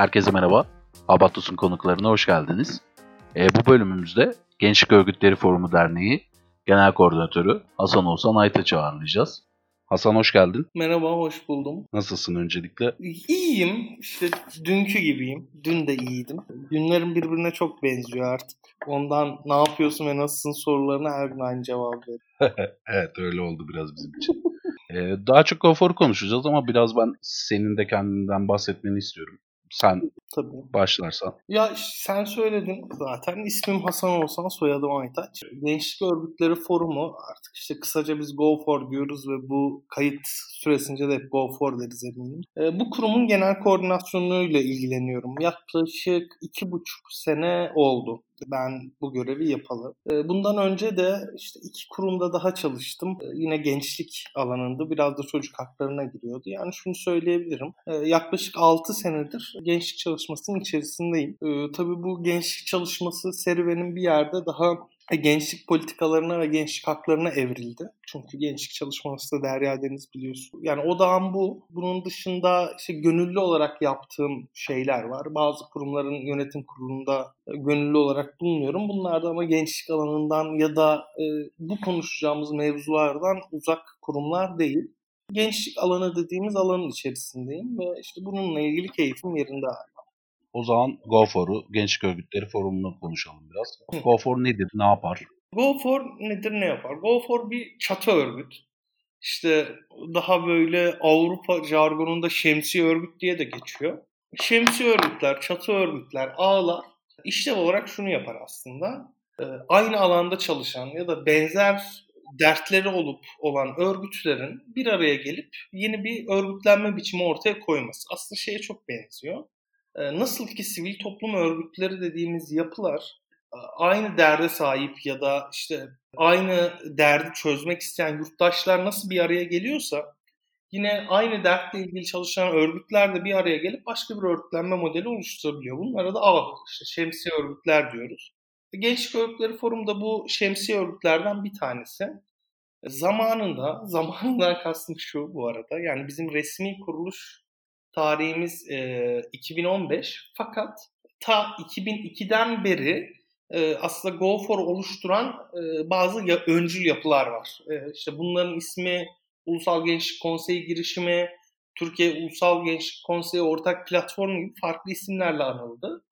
Herkese merhaba. Abatus'un konuklarına hoş geldiniz. E, bu bölümümüzde Gençlik Örgütleri Forumu Derneği Genel Koordinatörü Hasan Oğuzhan Aytaç'ı ağırlayacağız. Hasan hoş geldin. Merhaba, hoş buldum. Nasılsın öncelikle? İyiyim. İşte dünkü gibiyim. Dün de iyiydim. Günlerim birbirine çok benziyor artık. Ondan ne yapıyorsun ve nasılsın sorularına her gün aynı cevap veriyorum. evet öyle oldu biraz bizim için. ee, daha çok Gofor'u konuşacağız ama biraz ben senin de kendinden bahsetmeni istiyorum. Sen Tabii. başlarsan. Ya sen söyledin zaten. İsmim Hasan Olsan, soyadım Aytaç. Gençlik Örgütleri Forumu artık işte kısaca biz Go For diyoruz ve bu kayıt süresince de hep Go For deriz eminim. E, bu kurumun genel koordinasyonuyla ilgileniyorum. Yaklaşık iki buçuk sene oldu ben bu görevi yapalı. Ee, bundan önce de işte iki kurumda daha çalıştım. Ee, yine gençlik alanında biraz da çocuk haklarına giriyordu. Yani şunu söyleyebilirim. Ee, yaklaşık 6 senedir gençlik çalışmasının içerisindeyim. Tabii bu gençlik çalışması serüvenin bir yerde daha gençlik politikalarına ve gençlik haklarına evrildi. Çünkü gençlik çalışması da Derya Deniz biliyorsun. Yani odağım bu. Bunun dışında işte gönüllü olarak yaptığım şeyler var. Bazı kurumların yönetim kurulunda e, gönüllü olarak bulunuyorum. Bunlar da ama gençlik alanından ya da e, bu konuşacağımız mevzulardan uzak kurumlar değil. Gençlik alanı dediğimiz alanın içerisindeyim ve işte bununla ilgili keyfim yerinde o zaman GoFor'u, Gençlik Örgütleri Forumu'nu konuşalım biraz. GoFor nedir, ne yapar? GoFor nedir, ne yapar? GoFor bir çatı örgüt. İşte daha böyle Avrupa jargonunda şemsi örgüt diye de geçiyor. Şemsi örgütler, çatı örgütler, ağlar işlev olarak şunu yapar aslında. Ee, aynı alanda çalışan ya da benzer dertleri olup olan örgütlerin bir araya gelip yeni bir örgütlenme biçimi ortaya koyması. Aslında şeye çok benziyor. Ee, nasıl ki sivil toplum örgütleri dediğimiz yapılar e, aynı derde sahip ya da işte aynı derdi çözmek isteyen yurttaşlar nasıl bir araya geliyorsa yine aynı dertle ilgili çalışan örgütler de bir araya gelip başka bir örgütlenme modeli oluşturabiliyor. Bunlara da ağ, işte şemsiye örgütler diyoruz. Gençlik Örgütleri Forum da bu şemsiye örgütlerden bir tanesi. Zamanında, zamanından kastım şu bu arada, yani bizim resmi kuruluş tarihimiz e, 2015 fakat ta 2002'den beri e, aslında Go for oluşturan e, bazı ya, öncül yapılar var. E, işte bunların ismi Ulusal Gençlik Konseyi girişimi, Türkiye Ulusal Gençlik Konseyi ortak platformu gibi farklı isimlerle anıldı.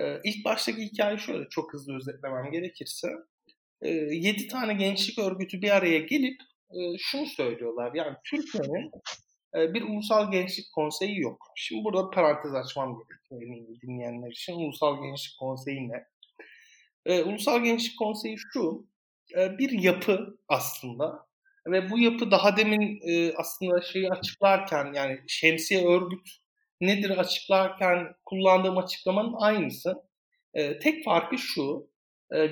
E, ilk baştaki hikaye şöyle çok hızlı özetlemem gerekirse. E, 7 tane gençlik örgütü bir araya gelip e, şunu söylüyorlar. Yani Türkiye'nin bir ulusal gençlik konseyi yok. Şimdi burada parantez açmam gerekiyor dinleyenler için. Ulusal gençlik konseyi ne? Ee, ulusal gençlik konseyi şu, e, bir yapı aslında ve bu yapı daha demin e, aslında şeyi açıklarken yani şemsiye örgüt nedir açıklarken kullandığım açıklamanın aynısı. E, tek farkı şu,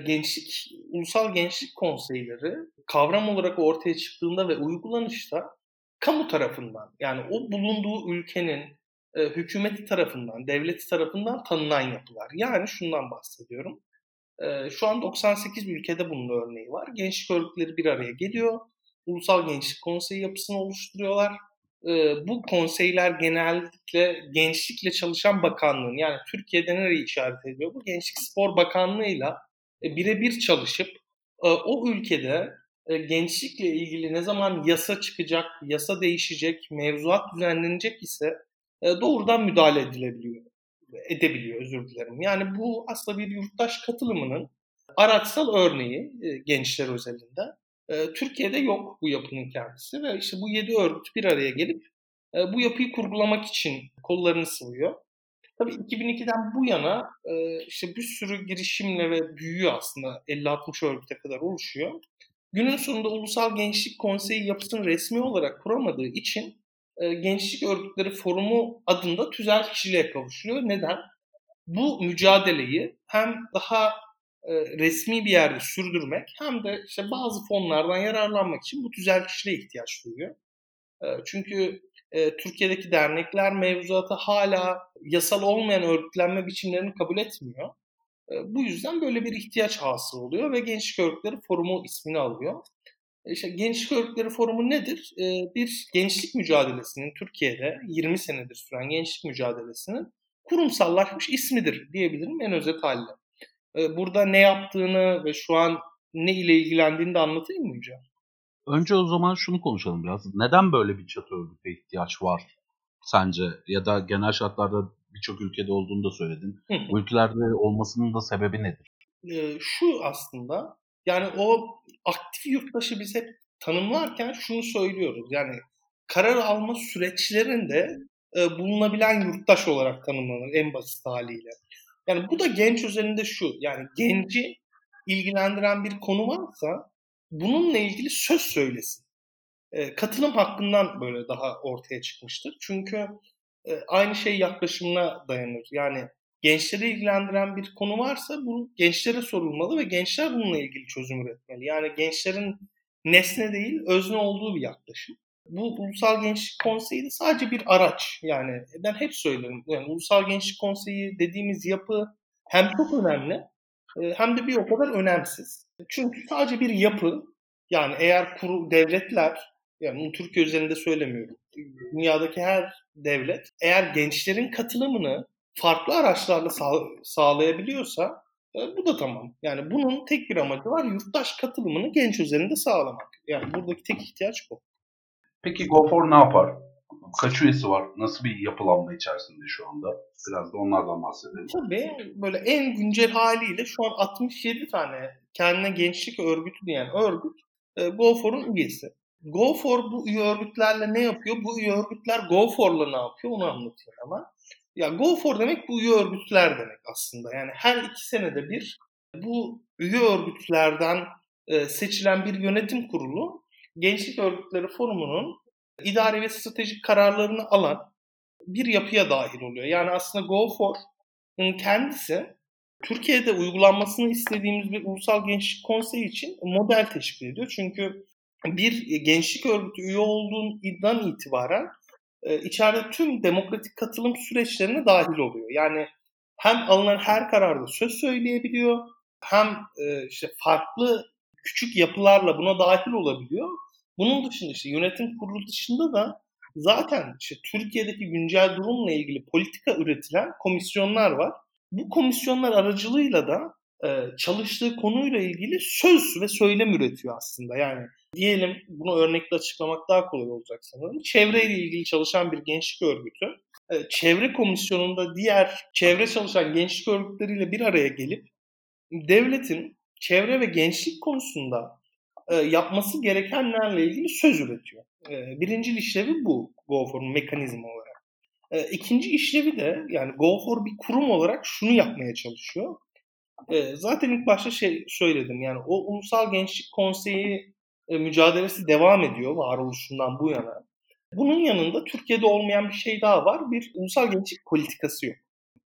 gençlik, ulusal gençlik konseyleri kavram olarak ortaya çıktığında ve uygulanışta kamu tarafından yani o bulunduğu ülkenin e, hükümeti tarafından, devleti tarafından tanınan yapılar. Yani şundan bahsediyorum. E, şu an 98 ülkede bunun örneği var. Gençlik örgütleri bir araya geliyor. Ulusal Gençlik Konseyi yapısını oluşturuyorlar. E, bu konseyler genellikle gençlikle çalışan bakanlığın yani Türkiye'de nereye işaret ediyor? Bu Gençlik Spor Bakanlığı'yla e, birebir çalışıp e, o ülkede gençlikle ilgili ne zaman yasa çıkacak, yasa değişecek, mevzuat düzenlenecek ise e, doğrudan müdahale edilebiliyor, edebiliyor özür dilerim. Yani bu aslında bir yurttaş katılımının araçsal örneği e, gençler özelinde. Türkiye'de yok bu yapının kendisi ve işte bu yedi örgüt bir araya gelip bu yapıyı kurgulamak için kollarını sıvıyor. Tabii 2002'den bu yana işte bir sürü girişimle ve büyüyor aslında 50-60 örgüte kadar oluşuyor. Günün sonunda Ulusal Gençlik Konseyi yapısını resmi olarak kuramadığı için e, Gençlik Örgütleri Forumu adında tüzel kişiliğe kavuşuyor. Neden? Bu mücadeleyi hem daha e, resmi bir yerde sürdürmek hem de işte bazı fonlardan yararlanmak için bu tüzel kişiliğe ihtiyaç duyuyor. E, çünkü e, Türkiye'deki dernekler mevzuatı hala yasal olmayan örgütlenme biçimlerini kabul etmiyor. Bu yüzden böyle bir ihtiyaç hasıl oluyor ve Gençlik Örgütleri Forumu ismini alıyor. İşte Gençlik Örgütleri Forumu nedir? Bir gençlik mücadelesinin Türkiye'de 20 senedir süren gençlik mücadelesinin kurumsallaşmış ismidir diyebilirim en özet halde. E, burada ne yaptığını ve şu an ne ile ilgilendiğini de anlatayım mı Yüce? Önce o zaman şunu konuşalım biraz. Neden böyle bir çatı örgüte ihtiyaç var sence? Ya da genel şartlarda birçok ülkede olduğunu da söyledin. Hı hı. Bu ülkelerde olmasının da sebebi nedir? e, şu aslında yani o aktif yurttaşı biz hep tanımlarken şunu söylüyoruz. Yani karar alma süreçlerinde e, bulunabilen yurttaş olarak tanımlanır en basit haliyle. Yani bu da genç üzerinde şu. Yani genci ilgilendiren bir konu varsa bununla ilgili söz söylesin. E, katılım hakkından böyle daha ortaya çıkmıştır. Çünkü aynı şey yaklaşımına dayanır. Yani gençleri ilgilendiren bir konu varsa bu gençlere sorulmalı ve gençler bununla ilgili çözüm üretmeli. Yani gençlerin nesne değil özne olduğu bir yaklaşım. Bu Ulusal Gençlik Konseyi de sadece bir araç. Yani ben hep söylerim. Yani Ulusal Gençlik Konseyi dediğimiz yapı hem çok önemli e, hem de bir o kadar önemsiz. Çünkü sadece bir yapı yani eğer kuru devletler yani bunu Türkiye üzerinde söylemiyorum. Dünyadaki her devlet eğer gençlerin katılımını farklı araçlarla sağ, sağlayabiliyorsa e, bu da tamam. Yani bunun tek bir amacı var. Yurttaş katılımını genç üzerinde sağlamak. Yani buradaki tek ihtiyaç bu. Peki GoFor ne yapar? Kaç üyesi var? Nasıl bir yapılanma içerisinde şu anda? Biraz da onlardan bahsedelim. Tabii böyle en güncel haliyle şu an 67 tane kendine gençlik örgütü diyen örgüt e, GoFor'un üyesi. GoFor bu üye örgütlerle ne yapıyor? Bu üye örgütler GoFor'la ne yapıyor? Onu anlatıyor ama. Ya GoFor demek bu üye örgütler demek aslında. Yani her iki senede bir bu üye örgütlerden e, seçilen bir yönetim kurulu Gençlik Örgütleri Forumu'nun idari ve stratejik kararlarını alan bir yapıya dahil oluyor. Yani aslında GoFor'un kendisi Türkiye'de uygulanmasını istediğimiz bir ulusal gençlik konseyi için model teşkil ediyor. Çünkü bir gençlik örgütü üye olduğundan itibaren e, içeride tüm demokratik katılım süreçlerine dahil oluyor. Yani hem alınan her kararda söz söyleyebiliyor, hem e, işte farklı küçük yapılarla buna dahil olabiliyor. Bunun dışında işte yönetim kurulu dışında da zaten işte Türkiye'deki güncel durumla ilgili politika üretilen komisyonlar var. Bu komisyonlar aracılığıyla da çalıştığı konuyla ilgili söz ve söylem üretiyor aslında. Yani diyelim bunu örnekle açıklamak daha kolay olacak sanırım. Çevreyle ilgili çalışan bir gençlik örgütü e, çevre komisyonunda diğer çevre çalışan gençlik örgütleriyle bir araya gelip devletin çevre ve gençlik konusunda e, yapması gerekenlerle ilgili söz üretiyor. E, birinci işlevi bu GoFor'un mekanizma olarak. E, ikinci işlevi de yani GoFor bir kurum olarak şunu yapmaya çalışıyor. E, zaten ilk başta şey söyledim yani o Ulusal Gençlik Konseyi e, mücadelesi devam ediyor varoluşundan bu yana. Bunun yanında Türkiye'de olmayan bir şey daha var. Bir ulusal gençlik politikası yok.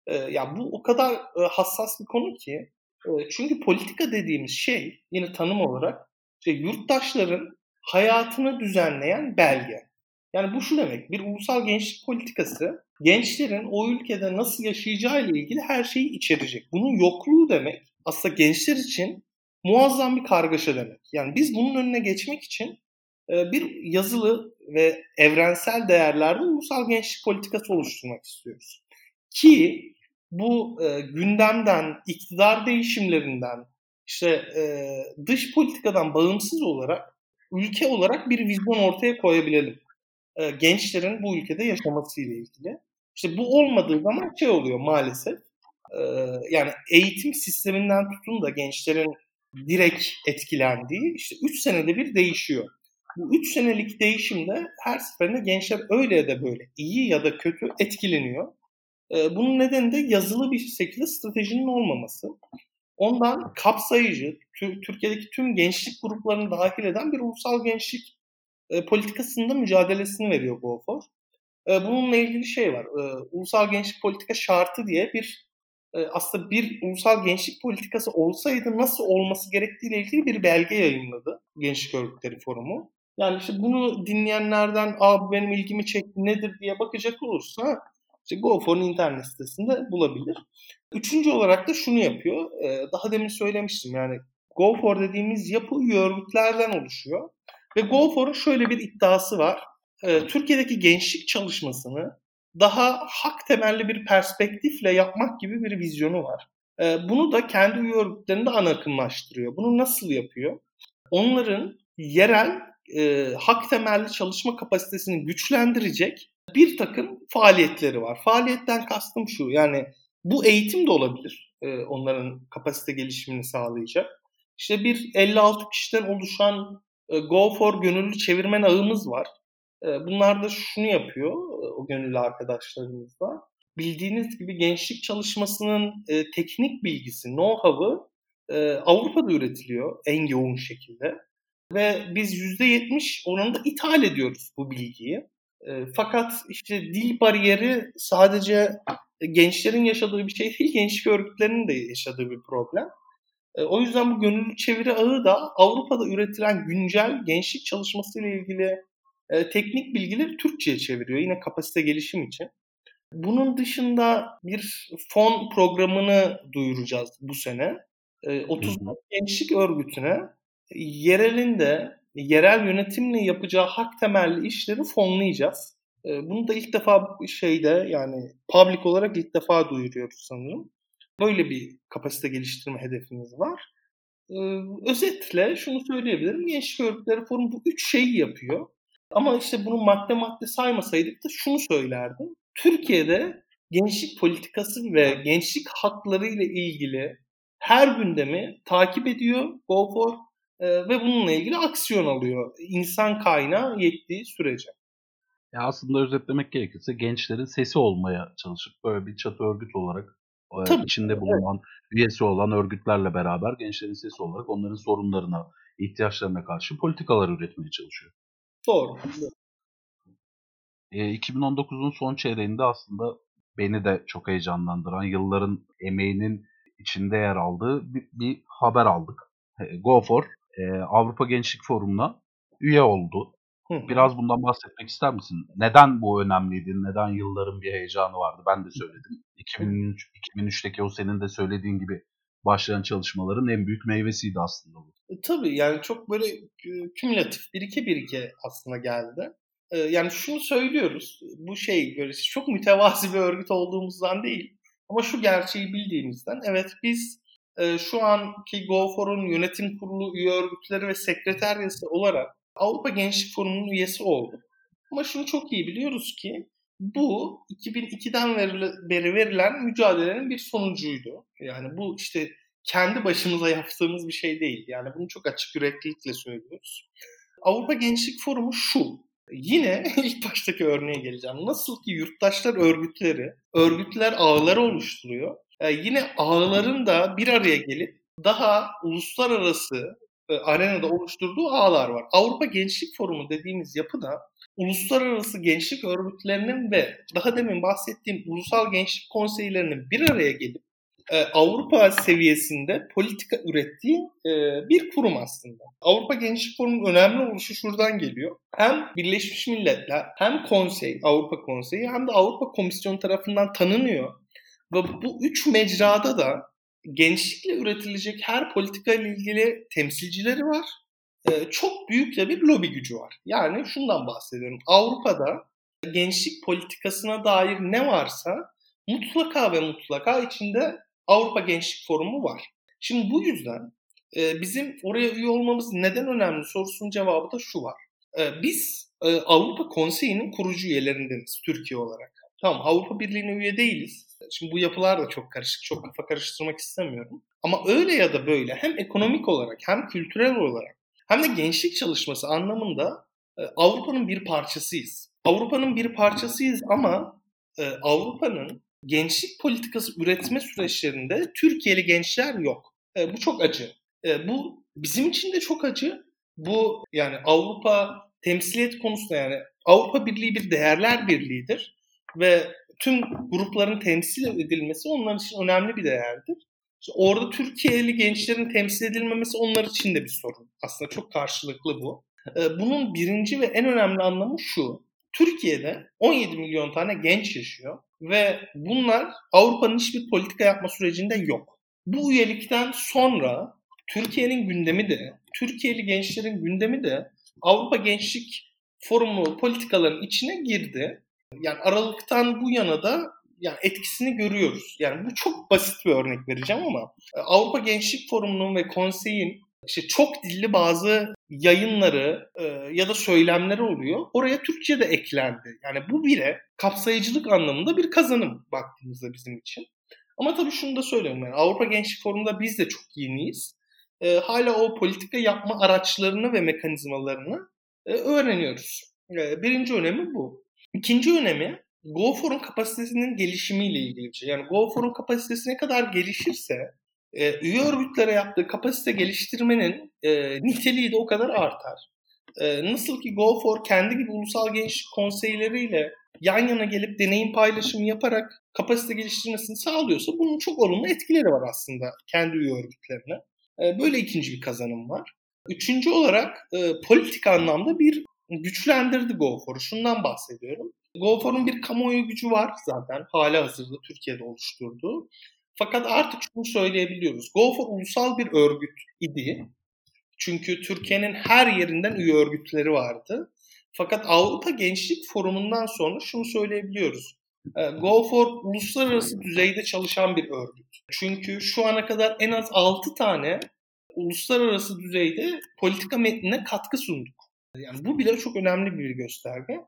E, ya bu o kadar e, hassas bir konu ki e, çünkü politika dediğimiz şey yine tanım olarak işte yurttaşların hayatını düzenleyen belge. Yani bu şu demek, bir ulusal gençlik politikası gençlerin o ülkede nasıl yaşayacağı ile ilgili her şeyi içerecek. Bunun yokluğu demek aslında gençler için muazzam bir kargaşa demek. Yani biz bunun önüne geçmek için e, bir yazılı ve evrensel değerlerde ulusal gençlik politikası oluşturmak istiyoruz. Ki bu e, gündemden, iktidar değişimlerinden, işte e, dış politikadan bağımsız olarak ülke olarak bir vizyon ortaya koyabilelim. E, gençlerin bu ülkede yaşaması ile ilgili. İşte bu olmadığı zaman şey oluyor maalesef. E, yani eğitim sisteminden tutun da gençlerin direkt etkilendiği işte 3 senede bir değişiyor. Bu 3 senelik değişimde her seferinde gençler öyle ya da böyle iyi ya da kötü etkileniyor. Bunun nedeni de yazılı bir şekilde stratejinin olmaması. Ondan kapsayıcı, Türkiye'deki tüm gençlik gruplarını dahil eden bir ulusal gençlik politikasında mücadelesini veriyor GoFor. Bununla ilgili şey var. Ulusal gençlik politika şartı diye bir aslında bir ulusal gençlik politikası olsaydı nasıl olması gerektiğiyle ilgili bir belge yayınladı Gençlik Örgütleri Forumu. Yani işte bunu dinleyenlerden Aa, bu benim ilgimi çekti nedir diye bakacak olursa işte GoFor'un internet sitesinde bulabilir. Üçüncü olarak da şunu yapıyor. Daha demin söylemiştim yani GoFor dediğimiz yapı örgütlerden oluşuyor. Ve GoFor'un şöyle bir iddiası var. Türkiye'deki gençlik çalışmasını daha hak temelli bir perspektifle yapmak gibi bir vizyonu var. E, bunu da kendi üye örgütlerinde ana akımlaştırıyor. Bunu nasıl yapıyor? Onların yerel e, hak temelli çalışma kapasitesini güçlendirecek bir takım faaliyetleri var. Faaliyetten kastım şu yani bu eğitim de olabilir e, onların kapasite gelişimini sağlayacak. İşte bir 56 kişiden oluşan Go for gönüllü çevirmen ağımız var. E, bunlar da şunu yapıyor e, o gönüllü arkadaşlarımız da. Bildiğiniz gibi gençlik çalışmasının e, teknik bilgisi, know-how'ı e, Avrupa'da üretiliyor en yoğun şekilde. Ve biz %70 oranında ithal ediyoruz bu bilgiyi. E, fakat işte dil bariyeri sadece gençlerin yaşadığı bir şey değil, gençlik örgütlerinin de yaşadığı bir problem. E, o yüzden bu gönüllü çeviri ağı da Avrupa'da üretilen güncel gençlik çalışması ile ilgili e, teknik bilgileri Türkçe'ye çeviriyor. Yine kapasite gelişim için. Bunun dışında bir fon programını duyuracağız bu sene. E, 30 gençlik örgütüne yerelinde yerel yönetimle yapacağı hak temelli işleri fonlayacağız. E, bunu da ilk defa şeyde yani public olarak ilk defa duyuruyoruz sanırım. Böyle bir kapasite geliştirme hedefimiz var. Ee, özetle şunu söyleyebilirim. Gençlik Örgütleri Forum bu üç şeyi yapıyor. Ama işte bunu madde madde saymasaydık da şunu söylerdim. Türkiye'de gençlik politikası ve gençlik hakları ile ilgili her gündemi takip ediyor GoFor e, ve bununla ilgili aksiyon alıyor. İnsan kaynağı yettiği sürece. Ya aslında özetlemek gerekirse gençlerin sesi olmaya çalışıp böyle bir çatı örgüt olarak Tabii. içinde bulunan evet. üyesi olan örgütlerle beraber gençlerin sesi olarak onların sorunlarına, ihtiyaçlarına karşı politikalar üretmeye çalışıyor. Doğru. E, 2019'un son çeyreğinde aslında beni de çok heyecanlandıran, yılların emeğinin içinde yer aldığı bir, bir haber aldık. GoFor e, Avrupa Gençlik Forumu'na üye oldu. Biraz bundan bahsetmek ister misin? Neden bu önemliydi? Neden yılların bir heyecanı vardı? Ben de söyledim. 2003, 2003'teki o senin de söylediğin gibi başlayan çalışmaların en büyük meyvesiydi aslında bu. E, tabii yani çok böyle e, kümülatif birike birike aslında geldi. E, yani şunu söylüyoruz. Bu şey böyle çok mütevazi bir örgüt olduğumuzdan değil. Ama şu gerçeği bildiğimizden evet biz şu anki GoFor'un yönetim kurulu üye örgütleri ve sekreteryası olarak Avrupa Gençlik Forumu'nun üyesi oldu. Ama şunu çok iyi biliyoruz ki bu 2002'den beri verilen mücadelenin bir sonucuydu. Yani bu işte kendi başımıza yaptığımız bir şey değil. Yani bunu çok açık yüreklilikle söylüyoruz. Avrupa Gençlik Forumu şu. Yine ilk baştaki örneğe geleceğim. Nasıl ki yurttaşlar örgütleri, örgütler ağları oluşturuyor. Yani ee, yine ağların da bir araya gelip daha uluslararası e, arenada oluşturduğu ağlar var. Avrupa Gençlik Forumu dediğimiz yapı da uluslararası gençlik örgütlerinin ve daha demin bahsettiğim ulusal gençlik konseylerinin bir araya gelip e, Avrupa seviyesinde politika ürettiği e, bir kurum aslında. Avrupa Gençlik Forumu'nun önemli oluşu şuradan geliyor. Hem Birleşmiş Milletler hem konsey, Avrupa Konseyi hem de Avrupa Komisyonu tarafından tanınıyor. Ve bu üç mecrada da gençlikle üretilecek her politika ile ilgili temsilcileri var. Ee, çok büyük de bir lobi gücü var. Yani şundan bahsediyorum. Avrupa'da gençlik politikasına dair ne varsa mutlaka ve mutlaka içinde Avrupa Gençlik Forumu var. Şimdi bu yüzden e, bizim oraya üye olmamız neden önemli sorusunun cevabı da şu var. E, biz e, Avrupa Konseyi'nin kurucu üyelerindeniz Türkiye olarak. Tamam Avrupa Birliği'ne üye değiliz Şimdi bu yapılar da çok karışık. Çok kafa karıştırmak istemiyorum. Ama öyle ya da böyle hem ekonomik olarak hem kültürel olarak hem de gençlik çalışması anlamında e, Avrupa'nın bir parçasıyız. Avrupa'nın bir parçasıyız ama e, Avrupa'nın gençlik politikası üretme süreçlerinde Türkiye'li gençler yok. E, bu çok acı. Bu bizim için de çok acı. Bu yani Avrupa temsiliyet konusunda yani Avrupa Birliği bir değerler birliğidir ve tüm grupların temsil edilmesi onlar için önemli bir değerdir. İşte orada Türkiye'li gençlerin temsil edilmemesi onlar için de bir sorun. Aslında çok karşılıklı bu. Ee, bunun birinci ve en önemli anlamı şu. Türkiye'de 17 milyon tane genç yaşıyor ve bunlar Avrupa'nın hiçbir politika yapma sürecinde yok. Bu üyelikten sonra Türkiye'nin gündemi de, Türkiye'li gençlerin gündemi de Avrupa Gençlik Forumu politikaların içine girdi Yani Aralık'tan bu yana da yani etkisini görüyoruz. Yani bu çok basit bir örnek vereceğim ama e, Avrupa Gençlik Forumu'nun ve konseyin işte çok dilli bazı yayınları e, ya da söylemleri oluyor. Oraya Türkçe de eklendi. Yani bu bile kapsayıcılık anlamında bir kazanım baktığımızda bizim için. Ama tabii şunu da söyleyeyim yani Avrupa Gençlik Forumu'nda biz de çok yeniyiz. E, hala o politika yapma araçlarını ve mekanizmalarını e, öğreniyoruz. E, birinci önemi bu. İkinci önemi GoFor'un kapasitesinin gelişimiyle ilgili bir şey. Yani GoFor'un kapasitesi ne kadar gelişirse e, üye örgütlere yaptığı kapasite geliştirmenin e, niteliği de o kadar artar. E, nasıl ki GoFor kendi gibi ulusal gençlik konseyleriyle yan yana gelip deneyim paylaşımı yaparak kapasite geliştirmesini sağlıyorsa bunun çok olumlu etkileri var aslında kendi üye örgütlerine. E, böyle ikinci bir kazanım var. Üçüncü olarak e, politik anlamda bir güçlendirdi GoFor'u. Şundan bahsediyorum. GoFor'un bir kamuoyu gücü var zaten hala hazırda Türkiye'de oluşturduğu. Fakat artık şunu söyleyebiliyoruz. GoFor ulusal bir örgüt idi. Çünkü Türkiye'nin her yerinden üye örgütleri vardı. Fakat Avrupa Gençlik Forumu'ndan sonra şunu söyleyebiliyoruz. E, GoFor uluslararası düzeyde çalışan bir örgüt. Çünkü şu ana kadar en az 6 tane uluslararası düzeyde politika metnine katkı sunduk. Yani bu bile çok önemli bir gösterge.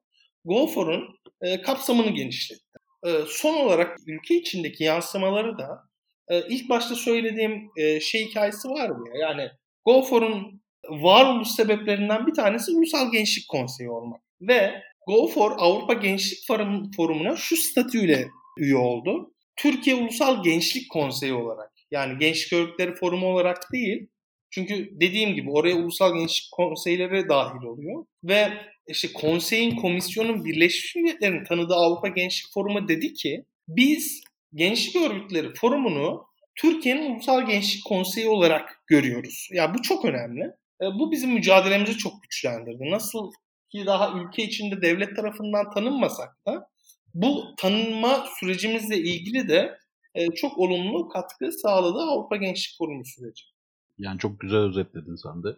GoFor'un e, kapsamını genişletti. E, son olarak ülke içindeki yansımaları da e, ilk başta söylediğim e, şey hikayesi var mı? Yani GoFor'un varoluş sebeplerinden bir tanesi Ulusal Gençlik Konseyi olmak. Ve GoFor Avrupa Gençlik Forumu'na şu statüyle üye oldu. Türkiye Ulusal Gençlik Konseyi olarak yani Gençlik Örgütleri Forumu olarak değil. Çünkü dediğim gibi oraya Ulusal Gençlik Konseyleri dahil oluyor. Ve işte konseyin, komisyonun Birleşmiş Milletler'in tanıdığı Avrupa Gençlik Forumu dedi ki biz Gençlik Örgütleri Forumu'nu Türkiye'nin Ulusal Gençlik Konseyi olarak görüyoruz. Ya bu çok önemli. E, bu bizim mücadelemizi çok güçlendirdi. Nasıl ki daha ülke içinde devlet tarafından tanınmasak da bu tanınma sürecimizle ilgili de e, çok olumlu katkı sağladı Avrupa Gençlik Forumu süreci. Yani çok güzel özetledin sen de.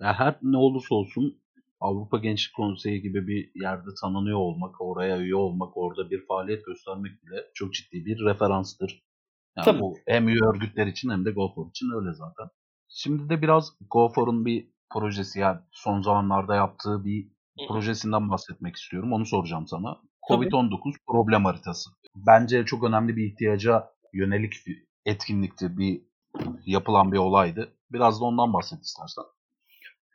Yani her ne olursa olsun Avrupa Gençlik Konseyi gibi bir yerde tanınıyor olmak, oraya üye olmak, orada bir faaliyet göstermek bile çok ciddi bir referanstır. Yani Tabii. bu hem üye örgütler için hem de GoFor için öyle zaten. Şimdi de biraz GoFor'un bir projesi yani son zamanlarda yaptığı bir projesinden bahsetmek istiyorum. Onu soracağım sana. Covid-19 problem haritası. Bence çok önemli bir ihtiyaca yönelik bir etkinlikti, bir yapılan bir olaydı. Biraz da ondan bahset istersen.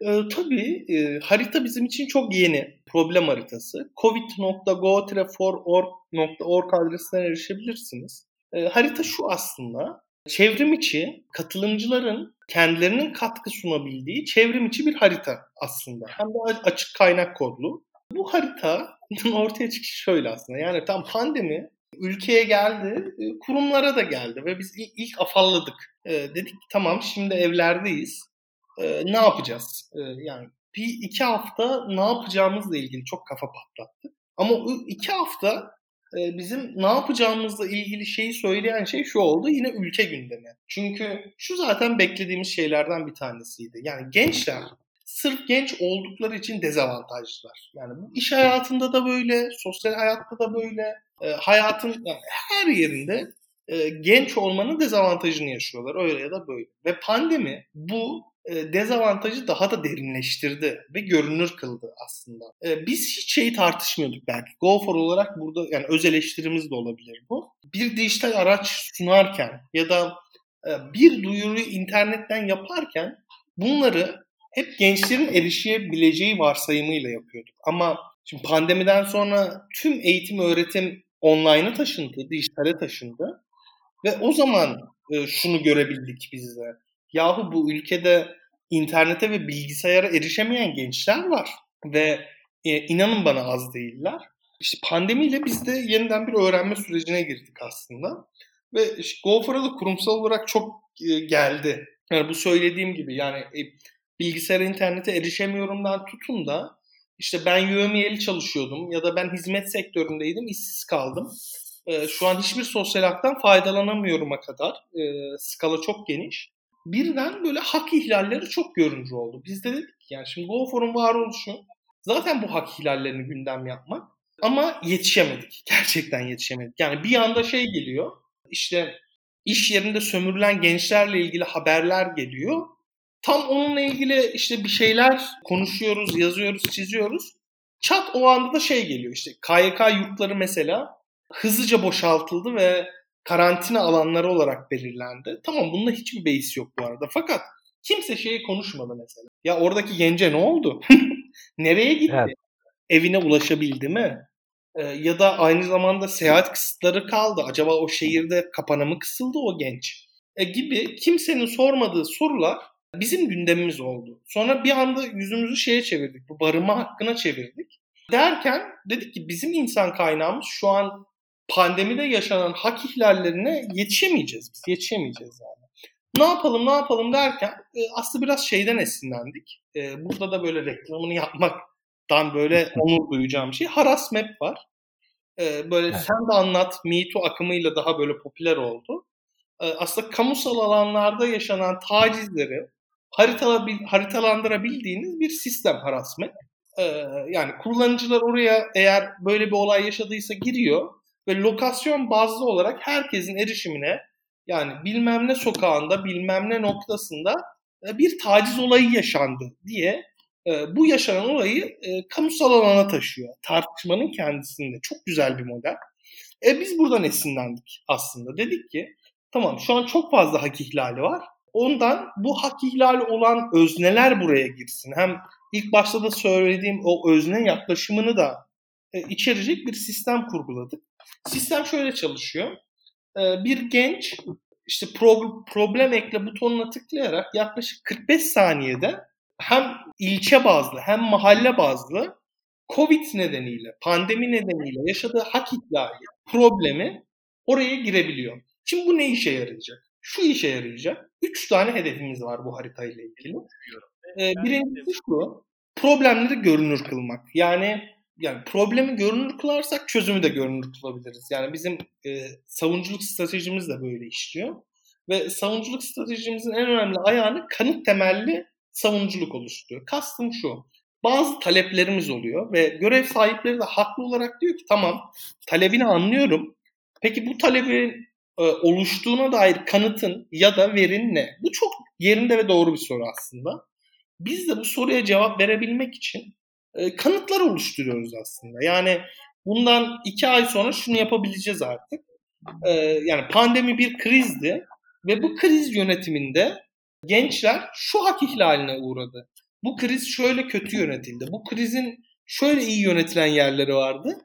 E, tabii e, harita bizim için çok yeni. Problem haritası. covid.go-for.org adresinden erişebilirsiniz. E, harita şu aslında. Çevrim içi katılımcıların kendilerinin katkı sunabildiği çevrim içi bir harita aslında. Hem de açık kaynak kodlu. Bu haritanın ortaya çıkışı şöyle aslında. Yani tam pandemi ülkeye geldi, e, kurumlara da geldi ve biz ilk, afalladık. E, dedik tamam şimdi evlerdeyiz e, ne yapacağız? E, yani bir iki hafta ne yapacağımızla ilgili çok kafa patlattı. Ama iki hafta bizim ne yapacağımızla ilgili şeyi söyleyen şey şu oldu yine ülke gündemi. Çünkü şu zaten beklediğimiz şeylerden bir tanesiydi. Yani gençler sırf genç oldukları için dezavantajlılar. Yani bu iş hayatında da böyle, sosyal hayatta da böyle, e, hayatın yani her yerinde e, genç olmanın dezavantajını yaşıyorlar öyle ya da böyle. Ve pandemi bu e, dezavantajı daha da derinleştirdi ve görünür kıldı aslında. E, biz hiç şeyi tartışmıyorduk belki. GoFor olarak burada yani öz eleştirimiz de olabilir bu. Bir dijital araç sunarken ya da e, bir duyuruyu internetten yaparken bunları hep gençlerin erişebileceği varsayımıyla yapıyorduk. Ama şimdi pandemiden sonra tüm eğitim öğretim online'a taşındı, dijitale taşındı. Ve o zaman şunu görebildik biz de yahu bu ülkede internete ve bilgisayara erişemeyen gençler var ve e, inanın bana az değiller. İşte pandemiyle biz de yeniden bir öğrenme sürecine girdik aslında. Ve işte GoFor'a kurumsal olarak çok e, geldi. Yani bu söylediğim gibi yani e, bilgisayara internete erişemiyorumdan tutun da işte ben UML çalışıyordum ya da ben hizmet sektöründeydim işsiz kaldım. E, şu an hiçbir sosyal haktan faydalanamıyorum'a kadar. E, skala çok geniş birden böyle hak ihlalleri çok görüncü oldu. Biz de dedik ki yani şimdi GoFor'un varoluşu zaten bu hak ihlallerini gündem yapmak. Ama yetişemedik. Gerçekten yetişemedik. Yani bir anda şey geliyor. İşte iş yerinde sömürülen gençlerle ilgili haberler geliyor. Tam onunla ilgili işte bir şeyler konuşuyoruz, yazıyoruz, çiziyoruz. Çat o anda da şey geliyor işte KYK yurtları mesela hızlıca boşaltıldı ve karantina alanları olarak belirlendi. Tamam bunda hiçbir beis yok bu arada. Fakat kimse şeyi konuşmadı mesela. Ya oradaki gence ne oldu? Nereye gitti? Evet. Evine ulaşabildi mi? Ee, ya da aynı zamanda seyahat kısıtları kaldı. Acaba o şehirde kapana mı kısıldı o genç? E, gibi kimsenin sormadığı sorular bizim gündemimiz oldu. Sonra bir anda yüzümüzü şeye çevirdik. Bu barınma hakkına çevirdik. Derken dedik ki bizim insan kaynağımız şu an pandemide yaşanan hak ihlallerine yetişemeyeceğiz biz. Yetişemeyeceğiz yani. Ne yapalım ne yapalım derken e, aslında biraz şeyden esinlendik. E, burada da böyle reklamını yapmaktan böyle onur duyacağım şey. Haras Map var. E, böyle evet. sen de anlat Me Too akımıyla daha böyle popüler oldu. E, aslında kamusal alanlarda yaşanan tacizleri haritalandırabildiğiniz bir sistem Haras Map. E, yani kullanıcılar oraya eğer böyle bir olay yaşadıysa giriyor ve lokasyon bazlı olarak herkesin erişimine yani bilmem ne sokağında bilmem ne noktasında e, bir taciz olayı yaşandı diye e, bu yaşanan olayı e, kamusal alana taşıyor. Tartışmanın kendisinde. Çok güzel bir model. E biz buradan esinlendik aslında. Dedik ki tamam şu an çok fazla hak ihlali var. Ondan bu hak ihlali olan özneler buraya girsin. Hem ilk başta da söylediğim o özne yaklaşımını da e, içerecek bir sistem kurguladık. Sistem şöyle çalışıyor. Ee, bir genç işte pro- problem ekle butonuna tıklayarak yaklaşık 45 saniyede hem ilçe bazlı hem mahalle bazlı Covid nedeniyle, pandemi nedeniyle yaşadığı hak ihlali problemi oraya girebiliyor. Şimdi bu ne işe yarayacak? Şu işe yarayacak. Üç tane hedefimiz var bu haritayla ilgili. Ee, birincisi şu, problemleri görünür kılmak. Yani yani problemi görünür kılarsak çözümü de görünür kılabiliriz. Yani bizim e, savunculuk stratejimiz de böyle işliyor. Ve savunculuk stratejimizin en önemli ayağını kanıt temelli savunuculuk oluşturuyor. Kastım şu. Bazı taleplerimiz oluyor ve görev sahipleri de haklı olarak diyor ki tamam talebini anlıyorum. Peki bu talebin e, oluştuğuna dair kanıtın ya da verin ne? Bu çok yerinde ve doğru bir soru aslında. Biz de bu soruya cevap verebilmek için e, kanıtlar oluşturuyoruz aslında. Yani bundan iki ay sonra şunu yapabileceğiz artık. E, yani pandemi bir krizdi ve bu kriz yönetiminde gençler şu hak ihlaline uğradı. Bu kriz şöyle kötü yönetildi. Bu krizin şöyle iyi yönetilen yerleri vardı.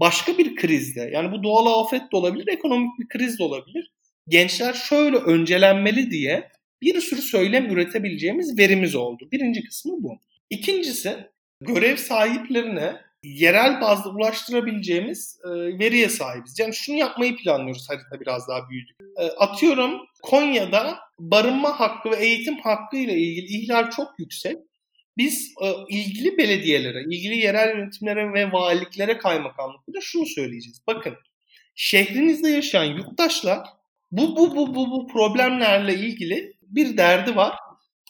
Başka bir krizde yani bu doğal afet de olabilir, ekonomik bir kriz de olabilir. Gençler şöyle öncelenmeli diye bir sürü söylem üretebileceğimiz verimiz oldu. Birinci kısmı bu. İkincisi görev sahiplerine yerel bazda ulaştırabileceğimiz e, veriye sahibiz. Yani şunu yapmayı planlıyoruz harita biraz daha büyüdük. E, atıyorum Konya'da barınma hakkı ve eğitim hakkı ile ilgili ihlal çok yüksek. Biz e, ilgili belediyelere, ilgili yerel yönetimlere ve valiliklere kaymakamlıklara şunu söyleyeceğiz. Bakın şehrinizde yaşayan yurttaşlar bu bu bu bu bu problemlerle ilgili bir derdi var.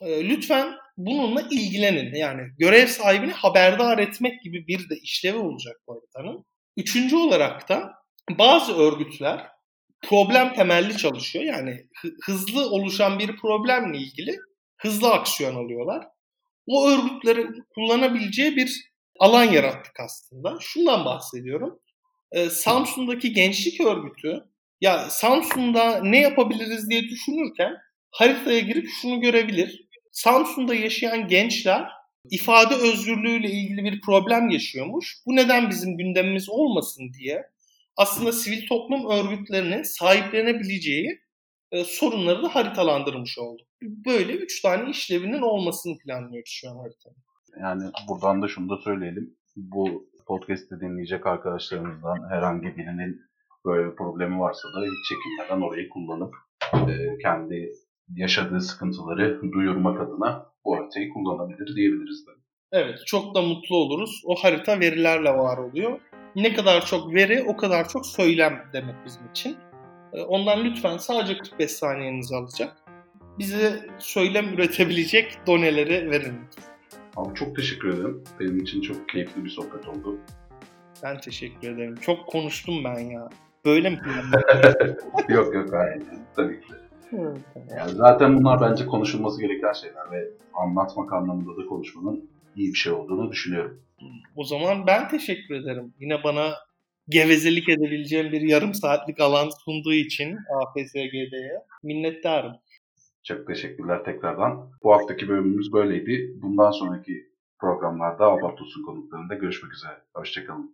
E, lütfen bununla ilgilenin. Yani görev sahibini haberdar etmek gibi bir de işlevi olacak bu haritanın. Üçüncü olarak da bazı örgütler problem temelli çalışıyor. Yani hızlı oluşan bir problemle ilgili hızlı aksiyon alıyorlar. O örgütlerin kullanabileceği bir alan yarattık aslında. Şundan bahsediyorum. Ee, Samsun'daki gençlik örgütü ya Samsun'da ne yapabiliriz diye düşünürken haritaya girip şunu görebilir. Samsun'da yaşayan gençler ifade özgürlüğüyle ilgili bir problem yaşıyormuş. Bu neden bizim gündemimiz olmasın diye aslında sivil toplum örgütlerinin sahiplenebileceği e, sorunları da haritalandırmış olduk. Böyle üç tane işlevinin olmasını planlıyoruz şu an haritanın. Yani buradan da şunu da söyleyelim. Bu podcast'i dinleyecek arkadaşlarımızdan herhangi birinin böyle bir problemi varsa da hiç çekinmeden orayı kullanıp e, kendi yaşadığı sıkıntıları duyurmak adına bu haritayı kullanabilir diyebiliriz de. Evet çok da mutlu oluruz. O harita verilerle var oluyor. Ne kadar çok veri o kadar çok söylem demek bizim için. Ee, ondan lütfen sadece 45 saniyenizi alacak. Bize söylem üretebilecek doneleri verin. Abi çok teşekkür ederim. Benim için çok keyifli bir sohbet oldu. Ben teşekkür ederim. Çok konuştum ben ya. Böyle mi? yok yok hayır. Tabii ki. Yani zaten bunlar bence konuşulması gereken şeyler ve anlatmak anlamında da konuşmanın iyi bir şey olduğunu düşünüyorum. O zaman ben teşekkür ederim. Yine bana gevezelik edebileceğim bir yarım saatlik alan sunduğu için AFSG'ye minnettarım. Çok teşekkürler tekrardan. Bu haftaki bölümümüz böyleydi. Bundan sonraki programlarda Albatos'un konuklarında görüşmek üzere. Hoşçakalın.